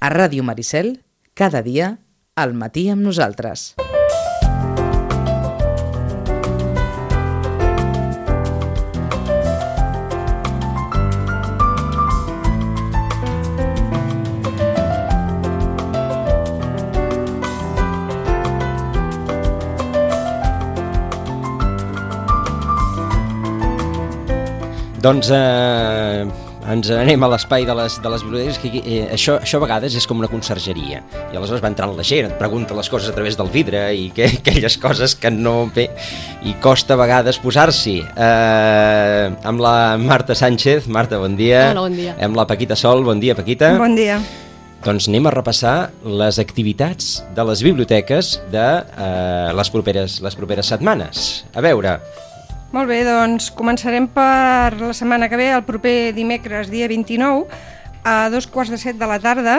A Ràdio Maricel, cada dia, al matí amb nosaltres. Doncs eh, ens anem a l'espai de les, de les biblioteques, que eh, això, això a vegades és com una consergeria. I aleshores va entrant la gent, et pregunta les coses a través del vidre i que, aquelles coses que no... Bé, i costa a vegades posar-s'hi. Eh, amb la Marta Sánchez. Marta, bon dia. Hola, bon dia. Amb la Paquita Sol. Bon dia, Paquita. Bon dia. Doncs anem a repassar les activitats de les biblioteques de eh, les, properes, les properes setmanes. A veure, Molt bé, doncs començarem per la setmana que ve, el proper dimecres, dia 29, a dos quarts de set de la tarda,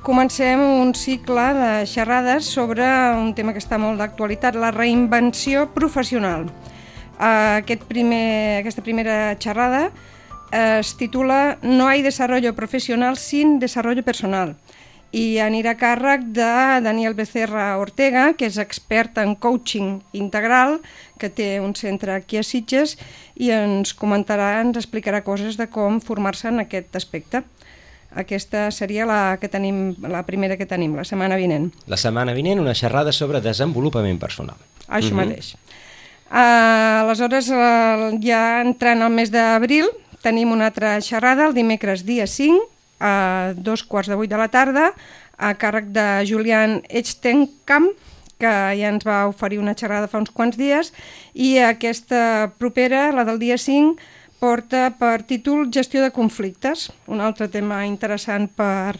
comencem un cicle de xerrades sobre un tema que està molt d'actualitat, la reinvenció professional. Eh, Aquest primer, aquesta primera xerrada eh, es titula No hay desarrollo profesional sin desarrollo personal i anirà a càrrec de Daniel Becerra Ortega, que és expert en coaching integral, que té un centre aquí a Sitges, i ens comentarà, ens explicarà coses de com formar-se en aquest aspecte. Aquesta seria la, que tenim, la primera que tenim, la setmana vinent. la setmana vinent una xerrada sobre desenvolupament personal. Això mateix. Uh, aleshores, uh, ja entrant al mes d'abril, tenim una altra xerrada el dimecres dia 5, a dos quarts de vuit de la tarda, a càrrec de Julian Echtenkamp, que ja ens va oferir una xerrada fa uns quants dies, i aquesta propera, la del dia 5, porta per títol Gestió de conflictes, un altre tema interessant per,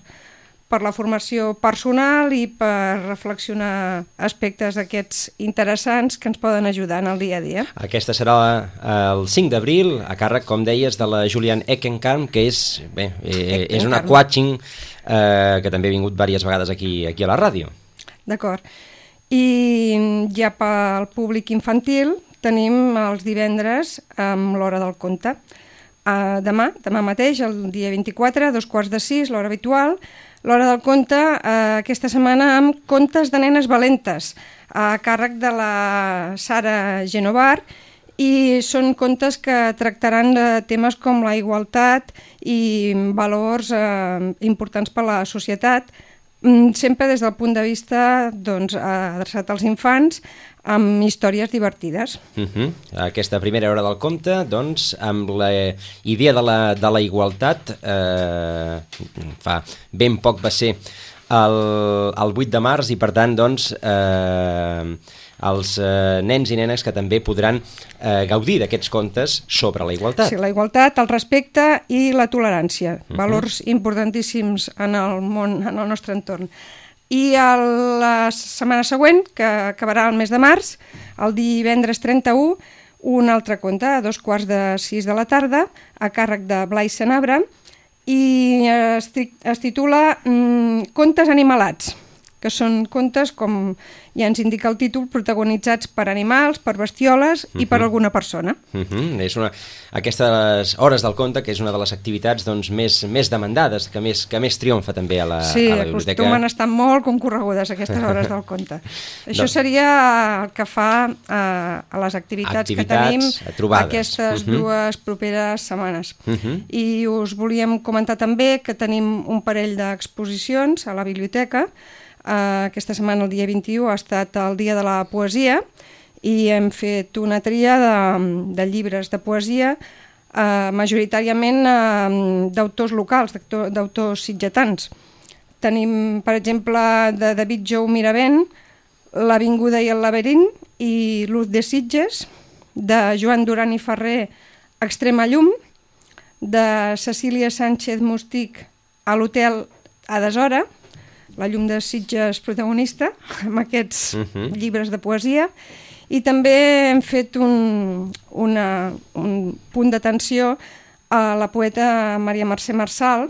per la formació personal i per reflexionar aspectes d'aquests interessants que ens poden ajudar en el dia a dia. Aquesta serà eh, el 5 d'abril, a càrrec, com deies, de la Julian Eckenkamp, que és, bé, eh, és una coaching eh, que també ha vingut diverses vegades aquí, aquí a la ràdio. D'acord. I ja pel públic infantil tenim els divendres amb l'hora del conte. Uh, demà, demà mateix, el dia 24, a dos quarts de sis, l'hora habitual, l'hora del conte, uh, aquesta setmana amb contes de nenes valentes, a càrrec de la Sara Genovar, i són contes que tractaran de temes com la igualtat i valors eh, importants per a la societat, mm, sempre des del punt de vista doncs, adreçat als infants amb històries divertides. Uh -huh. Aquesta primera hora del conte, doncs, amb la idea de la, de la igualtat, eh, fa ben poc va ser el, el 8 de març i, per tant, doncs, eh, els eh, nens i nenes que també podran eh, gaudir d'aquests contes sobre la igualtat. Sí, la igualtat, el respecte i la tolerància, valors importantíssims en el món, en el nostre entorn. I a la setmana següent, que acabarà el mes de març, el divendres 31, un altre conte a dos quarts de sis de la tarda, a càrrec de Blai Sanabra, i es, es titula mm, Contes animalats, que són contes, com ja ens indica el títol, protagonitzats per animals, per bestioles i per alguna persona. Uh -huh. és una, aquestes hores del conte, que és una de les activitats doncs, més, més demandades, que més, que més triomfa també a la, Sí, a la biblioteca. acostumen a estar molt concorregudes aquestes hores del conte. Això Doncs- seria el que fa eh, a les activitats, Activitats, que tenim trobades. aquestes Mhm. dues properes setmanes. Mhm. I us volíem comentar també que tenim un parell d'exposicions a la biblioteca. Eh, aquesta setmana, el dia 21, ha estat el dia de la poesia i hem fet una tria de, de llibres de poesia eh, majoritàriament eh, d'autors locals, d'autors sitgetans. Tenim, per exemple, de David Jou Miravent, L'Avinguda i el laberint i Luz de Sitges, de Joan Duran i Ferrer, Extrema Llum, de Cecília Sánchez Mustic, a l'hotel a deshora, la llum de Sitges protagonista, amb aquests Mhm. llibres de poesia, i també hem fet un, una, un punt d'atenció a la poeta Maria Mercè Marçal,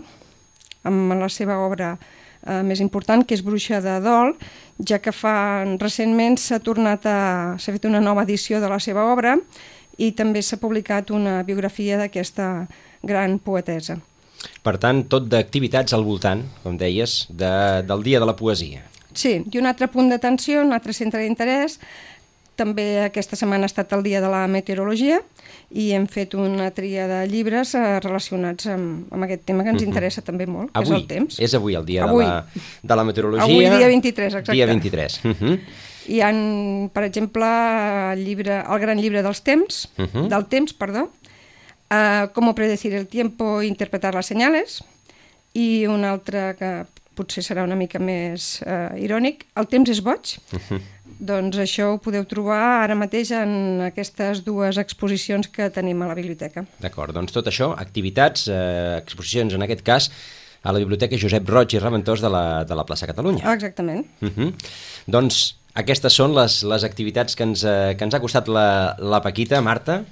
amb la seva obra eh, més important, que és Bruixa de Dol, ja que fa recentment s'ha tornat a... s'ha fet una nova edició de la seva obra i també s'ha publicat una biografia d'aquesta gran poetesa. Per tant, tot d'activitats al voltant, com deies, de, del Dia de la Poesia. Sí, i un altre punt d'atenció, un altre centre d'interès, també aquesta setmana ha estat el dia de la meteorologia i hem fet una tria de llibres eh, relacionats amb, amb aquest tema que ens interessa també molt, que Avui, és el temps. és avui el dia Avui. De, la, de la meteorologia. Avui, dia 23, exacte. Dia 23. Uh -huh. Hi ha, per exemple, el, llibre, el gran llibre dels temps, Uh -huh. del temps, perdó, uh, Cómo predecir el tiempo e interpretar las señales, i un altre que potser serà una mica més uh, irònic, El temps és boig. Uh -huh. Doncs això ho podeu trobar ara mateix en aquestes dues exposicions que tenim a la biblioteca. D'acord, doncs tot això, activitats, eh, exposicions en aquest cas, a la Biblioteca Josep Roig i Reventós de la, de la plaça Catalunya. Ah, exactament. Uh -huh. Doncs aquestes són les, les activitats que ens, eh, que ens ha costat la, la Paquita, Marta.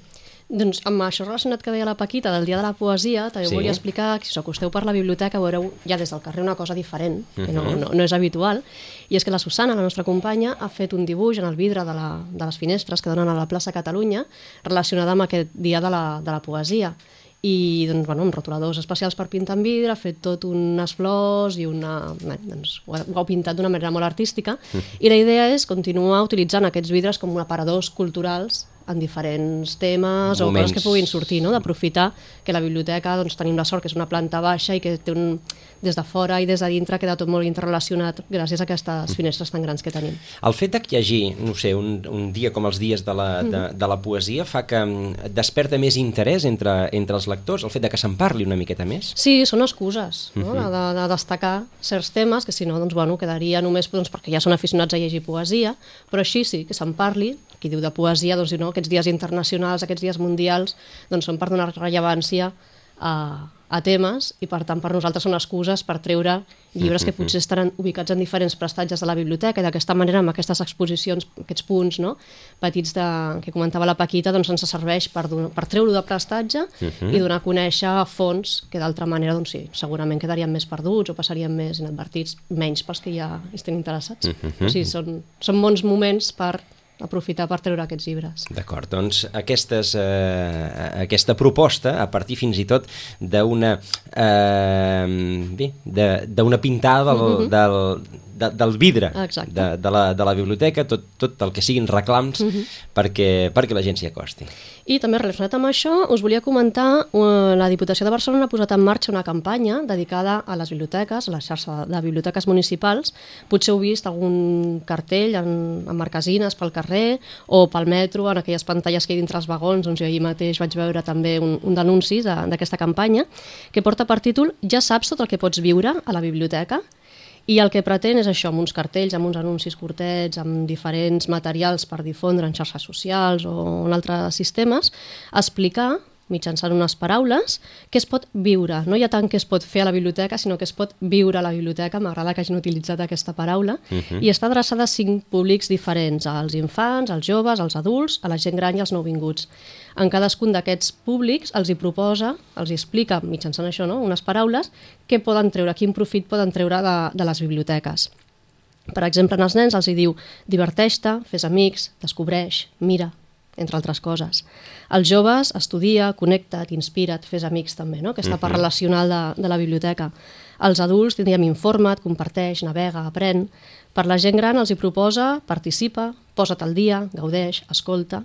Doncs amb això relacionat que deia la Paquita del Dia de la Poesia, també Sí. volia explicar que si us acosteu per la biblioteca veureu ja des del carrer una cosa diferent, que no, Mhm. no, no és habitual, i és que la Susana, la nostra companya, ha fet un dibuix en el vidre de, la, de les finestres que donen a la plaça Catalunya relacionada amb aquest Dia de la, de la Poesia i doncs, bueno, amb rotuladors especials per pintar en vidre, ha fet tot unes flors i una... bé, Doncs, ho, ha, ho ha pintat d'una manera molt artística i la idea és continuar utilitzant aquests vidres com aparadors culturals en diferents temes o Moments. coses que puguin sortir, no? d'aprofitar que la biblioteca doncs, tenim la sort que és una planta baixa i que té un, des de fora i des de dintre queda tot molt interrelacionat gràcies a aquestes finestres tan grans que tenim. El fet de que hi hagi, no sé, un, un dia com els dies de la, de, de la poesia fa que mm, desperta més interès entre, entre els lectors, el fet de que se'n parli una miqueta més. Sí, són excuses no? de, de, de destacar certs temes que si no doncs, bueno, quedaria només doncs, perquè ja són aficionats a llegir poesia, però així sí, que se'n parli, qui diu de poesia, doncs, diu, no? aquests dies internacionals, aquests dies mundials, doncs són per donar rellevància a, a temes i per tant per nosaltres són excuses per treure llibres que potser estaran ubicats en diferents prestatges de la biblioteca i d'aquesta manera amb aquestes exposicions, aquests punts no? petits de, que comentava la Paquita doncs ens serveix per, donar, per treure-ho de prestatge i donar a conèixer fons que d'altra manera doncs sí, segurament quedarien més perduts o passarien més inadvertits, menys pels que ja estem interessats. O sigui, són, són bons moments per aprofitar per treure aquests llibres. D'acord, doncs aquestes, eh, aquesta proposta, a partir fins i tot d'una eh, d'una pintada del, del, de, del vidre Exacte. de, de, la, de la biblioteca, tot, tot el que siguin reclams perquè, perquè la gent s'hi acosti. I també relacionat amb això, us volia comentar, eh, la Diputació de Barcelona ha posat en marxa una campanya dedicada a les biblioteques, a la xarxa de biblioteques municipals. Potser heu vist algun cartell en, en marquesines pel carrer o pel metro, en aquelles pantalles que hi dintre els vagons, doncs jo ahir mateix vaig veure també un, un d'anunci de- d'aquesta campanya que porta per títol Ja saps tot el que pots viure a la biblioteca? I el que pretén és això, amb uns cartells, amb uns anuncis curtets, amb diferents materials per difondre en xarxes socials o en altres sistemes, explicar mitjançant unes paraules, què es pot viure. No hi ha tant que es pot fer a la biblioteca, sinó que es pot viure a la biblioteca, m'agrada que hagin utilitzat aquesta paraula, i està adreçada a cinc públics diferents, als infants, als joves, als adults, a la gent gran i als nouvinguts. En cadascun d'aquests públics els hi proposa, els hi explica mitjançant això, no? unes paraules, què poden treure, quin profit poden treure de, de les biblioteques. Per exemple, en els nens els hi diu diverteix-te, fes amics, descobreix, mira, entre altres coses. Els joves, estudia, connecta't, inspira't, fes amics també, no? aquesta part relacional de, de la biblioteca. Els adults tindríem informa't, comparteix, navega, aprèn. Per la gent gran els hi proposa, participa, posa't al dia, gaudeix, escolta.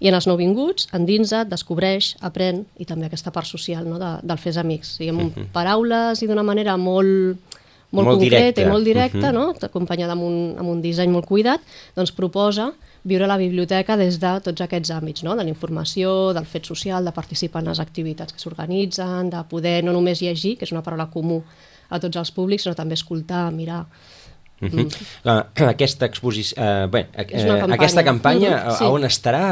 I en els nouvinguts, endinsa't, descobreix, aprèn, i també aquesta part social no? de, del fes amics. Diguem, amb paraules i d'una manera molt, molt, Molt concreta directa. i molt directa, Mhm. no? acompanyada amb un, amb un disseny molt cuidat, doncs proposa viure la biblioteca des de tots aquests àmbits, no? de la informació, del fet social, de participar en les activitats que s'organitzen, de poder no només llegir, que és una paraula comú a tots els públics, sinó també escoltar, mirar. Uh -huh. uh, aquesta exposició... Uh, bé, una campanya. aquesta campanya, Mhm, a, sí. on estarà?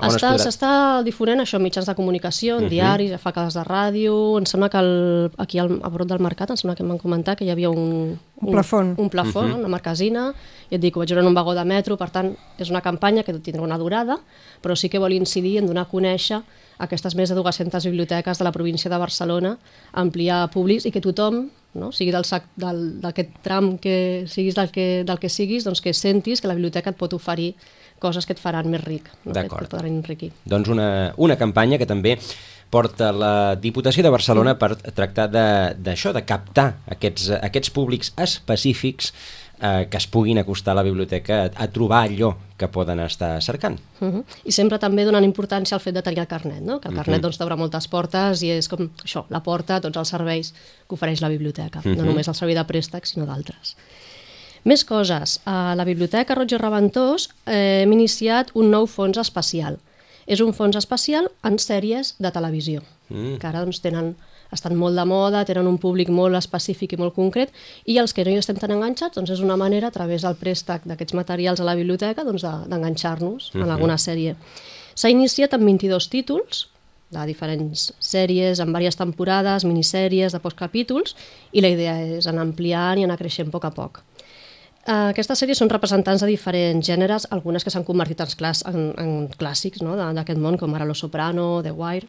On es Està- S'està difonent això mitjans de comunicació, en diaris, a facades de ràdio, em sembla que el, aquí al, a prop del mercat, em sembla que em van comentar que hi havia un... Un plafon. Un plafó, una marquesina, i et dic, ho vaig veure en un vagó de metro, per tant, és una campanya que tindrà una durada, però sí que vol incidir en donar a conèixer aquestes més de 200 biblioteques de la província de Barcelona, ampliar públics i que tothom, no, sigui del sac, del- d'aquest tram que siguis del que, del que siguis, doncs que sentis que la biblioteca et pot oferir coses que et faran més ric, no? que D'acord. et podran enriquir. Doncs una, una campanya que també porta la Diputació de Barcelona per tractar de- d'això, de, de captar aquests, aquests públics específics eh, que es puguin acostar a la biblioteca a, a trobar allò que poden estar cercant. Uh -huh. I sempre també donant importància al fet de tenir el carnet, no? que el carnet uh -huh. doncs, t'obre moltes portes i és com això, la porta a tots els serveis que ofereix la biblioteca, uh -huh. no només el servei de préstec, sinó d'altres. Més coses. A la Biblioteca i Reventós eh, hem iniciat un nou fons especial. És un fons especial en sèries de televisió, mm. que ara doncs, tenen, estan molt de moda, tenen un públic molt específic i molt concret, i els que no hi estem tan enganxats, doncs és una manera, a través del préstec d'aquests materials a la biblioteca, doncs, de- d'enganxar-nos de, en alguna sèrie. S'ha iniciat amb 22 títols, de diferents sèries, en diverses temporades, minissèries, de pocs capítols, i la idea és anar ampliant i anar creixent a poc a poc. Uh, aquestes sèries són representants de diferents gèneres, algunes que s'han convertit en, clàs, en, en clàssics no? d'aquest món, com ara Lo Soprano, The Wire.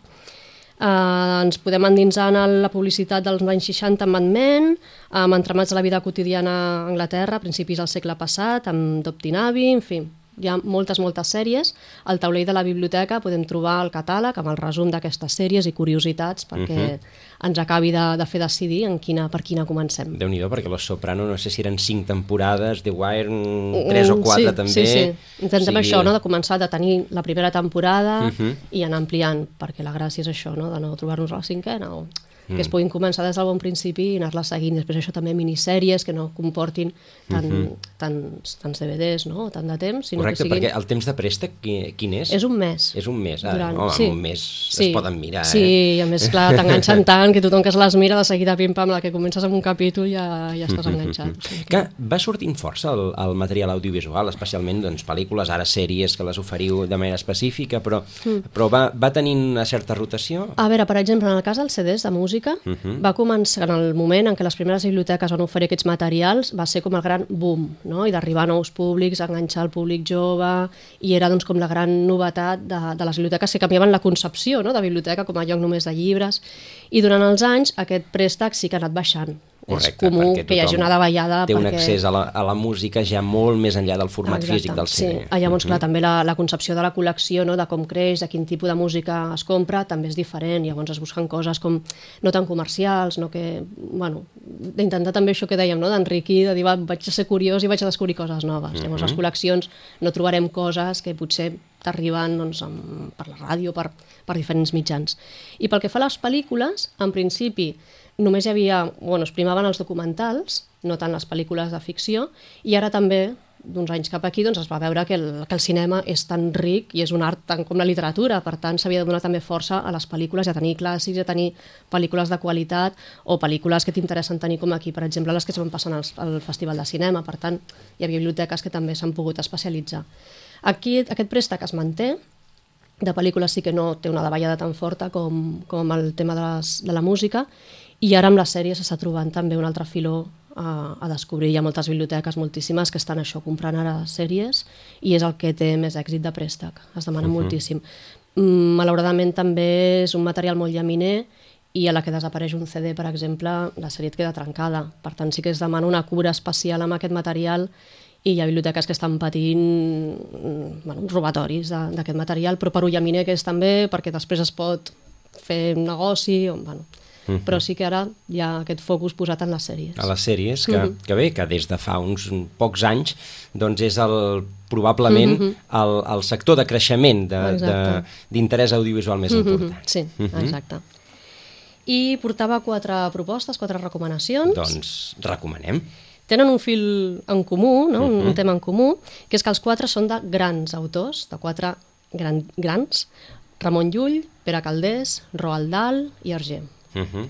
Uh, ens podem endinsar en la publicitat dels anys 60 amb Mad Men, amb entramats de la vida quotidiana a Anglaterra, a principis del segle passat, amb Doptin Abbey, en fi, hi ha moltes, moltes sèries. Al taulell de la biblioteca podem trobar el catàleg amb el resum d'aquestes sèries i curiositats perquè ens acabi de, de fer decidir en quina, per quina comencem. déu nhi perquè Los Soprano no sé si eren 5 temporades, The Wire 3 o Mm, 4 sí, també. Sí, sí. Intentem O sigui, això, no? de començar de tenir la primera temporada Mhm. uh -huh. i anar ampliant, perquè la gràcia és això, no? de no trobar-nos a la cinquena, o Mm. que es puguin començar des del bon principi i anar-la seguint. Després això també minissèries que no comportin tant, uh -huh. tants, tants DVDs, no? tant de temps, sinó Mhm. Correcte, que siguin... perquè el temps de préstec qui- quin és? És un mes. És un mes, ah, Durant... home, en un mes es poden mirar, sí, eh? i a més, clar, t'enganxen tant que tothom que se les mira de seguida pim-pam, la que comences amb un capítol ja, ja estàs enganxat. O sigui Que va sortint força el, el material audiovisual, especialment doncs, pel·lícules, ara sèries que les oferiu de manera específica, però, Mm. però va, va tenint una certa rotació? A veure, per exemple, en el cas dels CDs de música, uh Mhm. -huh. va començar en el moment en què les primeres biblioteques van oferir aquests materials, va ser com el gran boom, no? i d'arribar a nous públics, enganxar el públic jove, i era doncs, com la gran novetat de, de les biblioteques que canviaven la concepció no? de biblioteca com a lloc només de llibres, i durant els anys aquest préstec sí que ha anat baixant. Correcte, és comú que hi hagi una davallada Té un perquè... accés a la, a la música ja molt més enllà del format Exacte, físic del sí. CD. Ah, Llavors, clar, Mhm. també la, la concepció de la col·lecció, no, de com creix, de quin tipus de música es compra, també és diferent. Llavors es busquen coses com no tan comercials, no que, bueno, d'intentar també això que dèiem, no, d'enriquir, de dir, va, vaig a ser curiós i vaig a descobrir coses noves. Llavors, Mhm. les col·leccions no trobarem coses que potser t'arriben doncs, amb, per la ràdio, per, per diferents mitjans. I pel que fa a les pel·lícules, en principi, només hi havia, bueno, es primaven els documentals, no tant les pel·lícules de ficció, i ara també, d'uns anys cap aquí, doncs es va veure que el, que el cinema és tan ric i és un art tant com la literatura, per tant s'havia de donar també força a les pel·lícules, a tenir clàssics, a tenir pel·lícules de qualitat o pel·lícules que t'interessen tenir com aquí, per exemple, les que es van passant al, al Festival de Cinema, per tant, hi havia biblioteques que també s'han pogut especialitzar. Aquí aquest préstec es manté, de pel·lícules sí que no té una davallada tan forta com, com el tema de, les, de la música i ara amb les sèries s'està trobant també un altre filó a, a descobrir. Hi ha moltes biblioteques, moltíssimes, que estan això comprant ara sèries i és el que té més èxit de préstec. Es demana uh. -huh. moltíssim. Mm, malauradament també és un material molt llaminer i a la que desapareix un CD, per exemple, la sèrie et queda trencada. Per tant, sí que es demana una cura especial amb aquest material i hi ha biblioteques que estan patint mm, bueno, robatoris d'aquest material, però per ullaminer que és també, perquè després es pot fer un negoci, o, bueno, Mhm. però sí que ara hi ha aquest focus posat en les sèries. a les sèries, que, que bé, que des de fa uns pocs anys doncs és el, probablement Mhm. el, el sector de creixement d'interès audiovisual més important. Mhm, Sí, Mhm. exacte. I portava quatre propostes, quatre recomanacions. Doncs recomanem. Tenen un fil en comú, no? un, Mhm. un tema en comú, que és que els quatre són de grans autors, de quatre gran, grans, Ramon Llull, Pere Caldés, Roald Dahl i Arger. Uh -huh.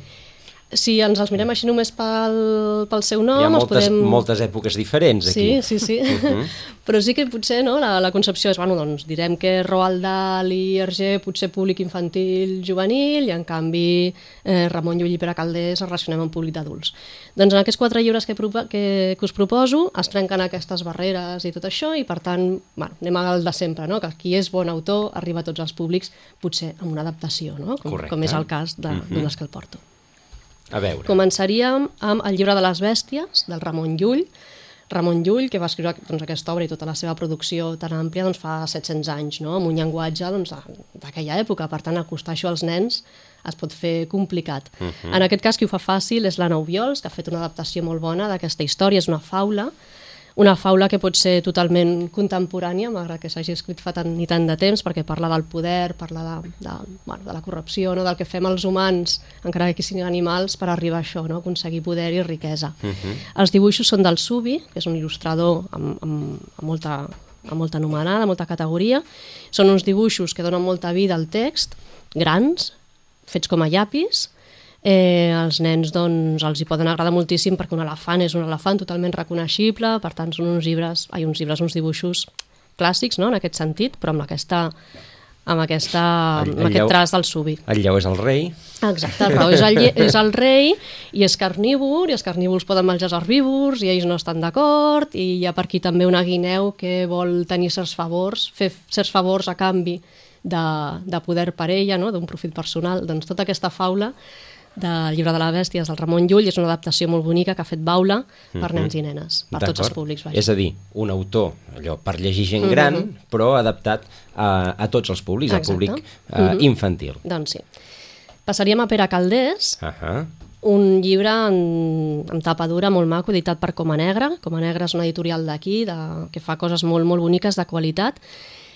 Si ens els mirem així només pel, pel seu nom, Hi ha moltes, podem... moltes èpoques diferents aquí. Sí, sí, sí. Mhm. Però sí que potser no, la, la concepció és, bueno, doncs direm que Roald Dahl i Hergé potser públic infantil juvenil i en canvi eh, Ramon Llull i Pere Caldés es relacionem amb públic d'adults. Doncs en aquests quatre llibres que, que, que us proposo es trenquen aquestes barreres i tot això i per tant, bueno, anem al de sempre, no? que qui és bon autor arriba a tots els públics potser amb una adaptació, no? com, Correcte. com és el cas de, Mhm. d'unes que el porto. A veure. Començaríem amb El llibre de les bèsties, del Ramon Llull. Ramon Llull, que va escriure doncs, aquesta obra i tota la seva producció tan àmplia doncs, fa 700 anys, no? amb un llenguatge doncs, d'aquella època. Per tant, acostar això als nens es pot fer complicat. Uh -huh. En aquest cas, qui ho fa fàcil és l'Anna Ubiols, que ha fet una adaptació molt bona d'aquesta història, és una faula, una faula que pot ser totalment contemporània, malgrat que s'hagi escrit fa tant i tant de temps, perquè parla del poder, parla de, de, bueno, de la corrupció, no? del que fem els humans, encara que siguin animals, per arribar a això, no? aconseguir poder i riquesa. Uh -huh. Els dibuixos són del Subi, que és un il·lustrador amb, amb, amb molta amb molta anomenada, molta categoria. Són uns dibuixos que donen molta vida al text, grans, fets com a llapis, Eh, els nens doncs, els hi poden agradar moltíssim perquè un elefant és un elefant totalment reconeixible, per tant són uns llibres, ai, uns llibres, uns dibuixos clàssics, no?, en aquest sentit, però amb aquesta amb, aquesta, el, el amb aquest traç del subi. El lleu és el rei. Exacte, el lleu és el, és el rei i és carnívor, i els carnívors poden menjar els herbívors i ells no estan d'acord, i hi ha per aquí també una guineu que vol tenir certs favors, fer certs favors a canvi de, de poder per ella, no? d'un profit personal. Doncs tota aquesta faula del llibre de la bèstia del Ramon Llull, és una adaptació molt bonica que ha fet Baula per mhm. nens i nenes, per tots els públics. Vaja. És a dir, un autor allò per llegir gent gran, uh mhm. -huh. però adaptat a, a tots els públics, Exacte. al públic uh, uh -huh. infantil. Doncs sí. Passaríem a Pere Caldés, uh -huh. un llibre en, en tapa dura molt maco, editat per Coma Negra. Coma Negra és una editorial d'aquí, que fa coses molt, molt boniques de qualitat,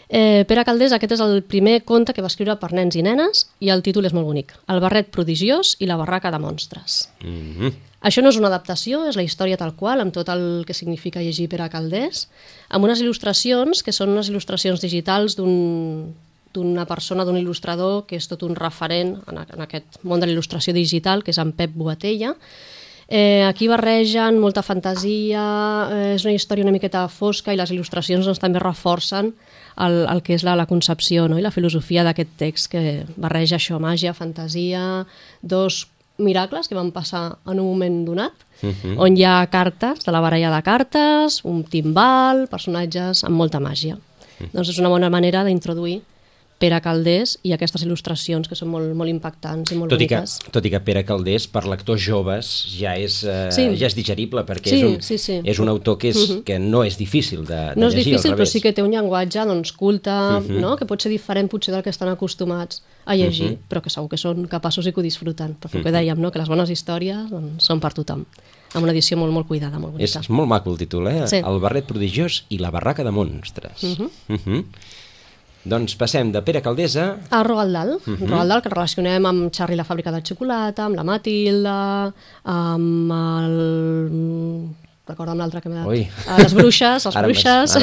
Eh, Pere Caldés, aquest és el primer conte que va escriure per nens i nenes i el títol és molt bonic. El barret prodigiós i la barraca de monstres. Mm -hmm. Això no és una adaptació, és la història tal qual, amb tot el que significa llegir Pere Caldés, amb unes il·lustracions que són unes il·lustracions digitals d'un d'una persona, d'un il·lustrador que és tot un referent en, en aquest món de l'il·lustració digital, que és en Pep Boatella, Eh, aquí barregen molta fantasia, eh, és una història una miqueta fosca i les il·lustracions doncs, també reforcen el, el que és la, la concepció no? i la filosofia d'aquest text que barreja això, màgia, fantasia, dos miracles que van passar en un moment donat, uh mhm. -huh. on hi ha cartes de la baralla de cartes, un timbal, personatges amb molta màgia. Uh mhm. -huh. Doncs és una bona manera d'introduir Pere Caldés i aquestes il·lustracions que són molt, molt impactants i molt tot boniques. I que, tot i que Pere Caldés, per lectors joves, ja és, eh, sí. ja és digerible, perquè sí, és, un, sí, sí. és un autor que, és, uh mhm. -huh. que no és difícil de, de no llegir, és difícil, però sí que té un llenguatge doncs, culte, uh mhm. -huh. no? que pot ser diferent potser del que estan acostumats a llegir, uh mhm. -huh. però que segur que són capaços i que ho disfruten. Perquè uh -huh. que dèiem, no? que les bones històries doncs, són per tothom amb una edició molt, molt cuidada, molt bonica. És, és molt maco el títol, eh? Sí. El barret prodigiós i la barraca de monstres. Uh -huh. Uh -huh. Doncs passem de Pere Caldesa... A Roald Dahl. Uh -huh. Roald Dahl, que relacionem amb Charlie la fàbrica de xocolata, amb la Matilda, amb el amb l'altre que m'ha dat. Ui. Uh, les bruixes, les ara bruixes...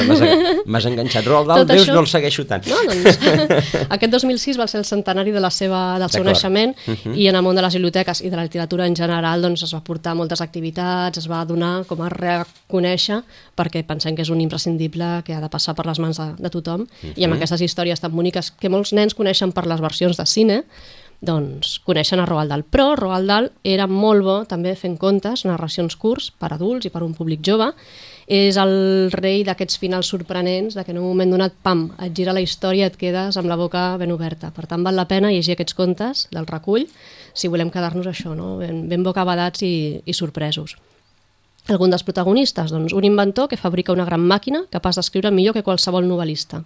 M'has enganxat. Roald Dahl, Déu, això... no el segueixo tant. No, doncs, aquest 2006 va ser el centenari de la seva, del seu naixement uh -huh. i en el món de les biblioteques i de la literatura en general doncs, es va portar moltes activitats, es va donar com a reconèixer perquè pensem que és un imprescindible que ha de passar per les mans de, de tothom uh -huh. i amb aquestes històries tan boniques que molts nens coneixen per les versions de cine doncs coneixen a Roald Dahl. Però Roald Dahl era molt bo també fent contes, narracions curts per adults i per un públic jove. És el rei d'aquests finals sorprenents, de que en un moment donat, pam, et gira la història i et quedes amb la boca ben oberta. Per tant, val la pena llegir aquests contes del recull si volem quedar-nos això, no? ben, ben bocabadats i, i sorpresos. Algun dels protagonistes? Doncs un inventor que fabrica una gran màquina capaç d'escriure millor que qualsevol novel·lista.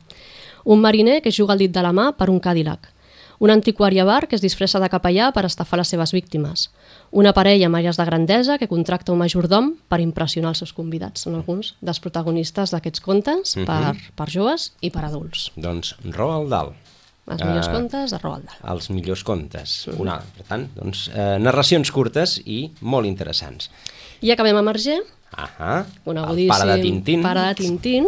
Un mariner que juga el dit de la mà per un Cadillac un antiquari bar que es disfressa de capellà per estafar les seves víctimes, una parella amb àrees de grandesa que contracta un majordom per impressionar els seus convidats. Són alguns dels protagonistes d'aquests contes -huh. per, per joves i per adults. Doncs Roald Dahl. Els millors uh, contes de Roald Dahl. Els millors contes. Uh -huh. Una, per tant, doncs, uh, narracions curtes i molt interessants. I acabem amb Arger. Ahà, el pare de Tintín. Pare de Tintín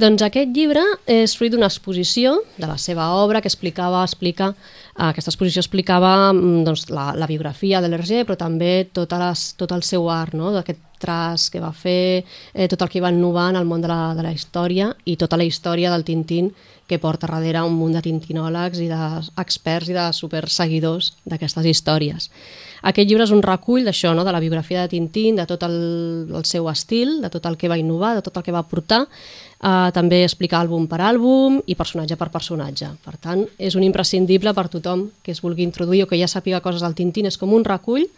doncs aquest llibre és fruit d'una exposició de la seva obra que explicava, explica, eh, aquesta exposició explicava mm, doncs, la, la biografia de l'Hergé, però també tot, les, tot el seu art, no? d'aquest traç que va fer, eh, tot el que va innovar en el món de la, de la història i tota la història del Tintín que porta darrere un munt de tintinòlegs i d'experts i de superseguidors d'aquestes històries. Aquest llibre és un recull d'això, no? de la biografia de Tintín, de tot el, el seu estil, de tot el que va innovar, de tot el que va portar, eh, també explicar àlbum per àlbum i personatge per personatge. Per tant, és un imprescindible per tothom que es vulgui introduir o que ja sàpiga coses del Tintín. És com un recull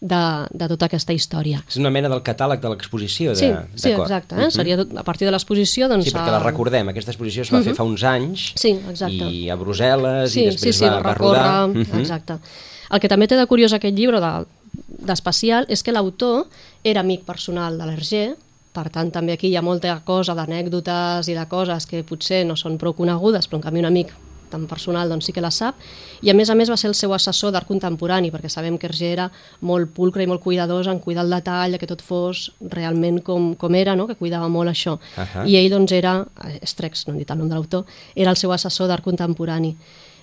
de, de tota aquesta història. És una mena del catàleg de l'exposició. Sí, de- sí, exacte. Eh? Seria tot, a partir de l'exposició... Doncs, Sí, perquè la recordem, aquesta exposició es va fer fa uns anys Sí, exacte. i a Brussel·les i després sí, sí, va, va rodar. recórrer, Mhm. Exacte. El que també té de curiós aquest llibre de- d'especial és que l'autor era amic personal de l'Hergé, per tant també aquí hi ha molta cosa d'anècdotes i de coses que potser no són prou conegudes, però en canvi un amic tan personal doncs sí que la sap, i a més a més va ser el seu assessor d'art contemporani, perquè sabem que Hergé era molt pulcre i molt cuidadós en cuidar el detall, que tot fos realment com, com era, no? que cuidava molt això. Ahà. I ell doncs era, eh, Estrex, no hem dit el nom de l'autor, era el seu assessor d'art contemporani.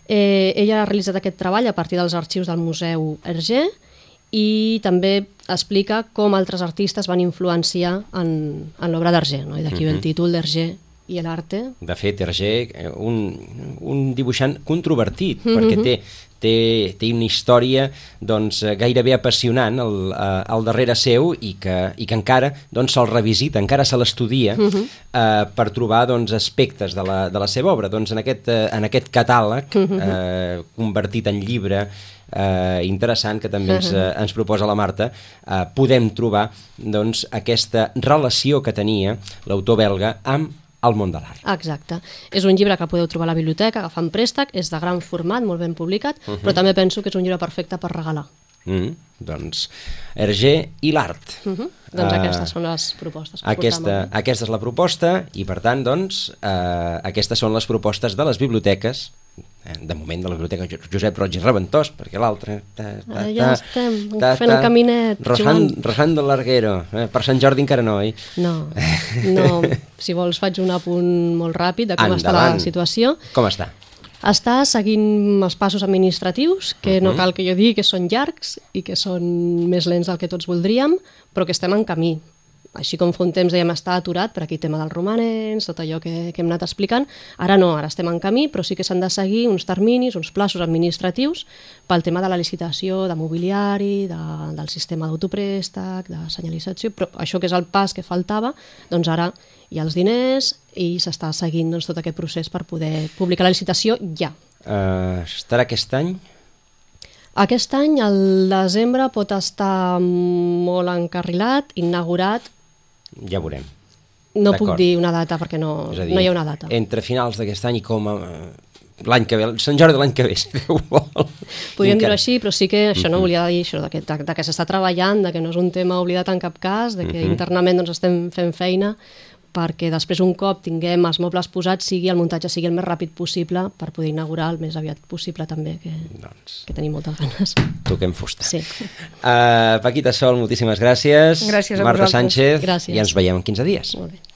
Eh, ella ha realitzat aquest treball a partir dels arxius del Museu Hergé i també explica com altres artistes van influenciar en, en l'obra d'Hergé, no? i d'aquí ve el títol d'Hergé i l'arte. De fet, Hergé, eh, un, un dibuixant controvertit, perquè té, té, té una història doncs, eh, gairebé apassionant al, a- al darrere seu i que, i que encara doncs, se'l revisita, encara se l'estudia eh, per trobar doncs, aspectes de la, de la seva obra. Doncs en aquest, eh, en aquest catàleg, eh, convertit en llibre, eh, interessant que també ens, eh, ens proposa la Marta, eh, podem trobar doncs, aquesta relació que tenia l'autor belga amb el món de l'art. Exacte. És un llibre que podeu trobar a la biblioteca, agafant préstec, és de gran format, molt ben publicat, però també penso que és un llibre perfecte per regalar. Mm, doncs, Hergé i l'art. Uh -huh. Doncs Eh, aquestes són les propostes. que Aquesta, portàvem. aquesta és la proposta i, per tant, doncs, eh, aquestes són les propostes de les biblioteques de moment de la biblioteca Jo- Josep Roig i Reventós, perquè l'altre... ta, ta, Ah, ja ta, estem fent el caminet, Rosan, Joan. Rosando Larguero, eh, per Sant Jordi encara no, oi? No, no. Si vols faig un apunt molt ràpid de com està la Endavant. situació. Com està? Està seguint els passos administratius, que Mhm. no cal que jo digui que són llargs i que són més lents del que tots voldríem, però que estem en camí. Així com fa un temps dèiem estar aturat per aquí tema dels romanents, tot allò que, que hem anat explicant, ara no, ara estem en camí, però sí que s'han de seguir uns terminis, uns plaços administratius pel tema de la licitació, de mobiliari, de, del sistema d'autoprèstec, de senyalització, però això que és el pas que faltava, doncs ara hi ha els diners i s'està seguint doncs, tot aquest procés per poder publicar la licitació ja. Eh, estarà aquest any? Aquest any, el desembre, pot estar molt encarrilat, inaugurat. Ja veurem. No puc dir una data perquè no, dir, no hi ha una data. Entre finals d'aquest any i com a... l'any que ve, Sant Jordi de l'any que ve, si Déu vol. Podríem dir-ho així, però sí que això Mhm. no volia dir això, de que, de, de que s'està treballant, de que no és un tema oblidat en cap cas, de que Mhm. internament doncs, estem fent feina perquè després un cop tinguem els mobles posats sigui el muntatge sigui el més ràpid possible per poder inaugurar el més aviat possible també, que, Doncs que tenim moltes ganes. toquem fusta. Sí. Uh, Paquita Sol, moltíssimes gràcies. Gràcies a Marta vosaltres. Sánchez. Gràcies. I ens veiem en 15 dies. Molt bé.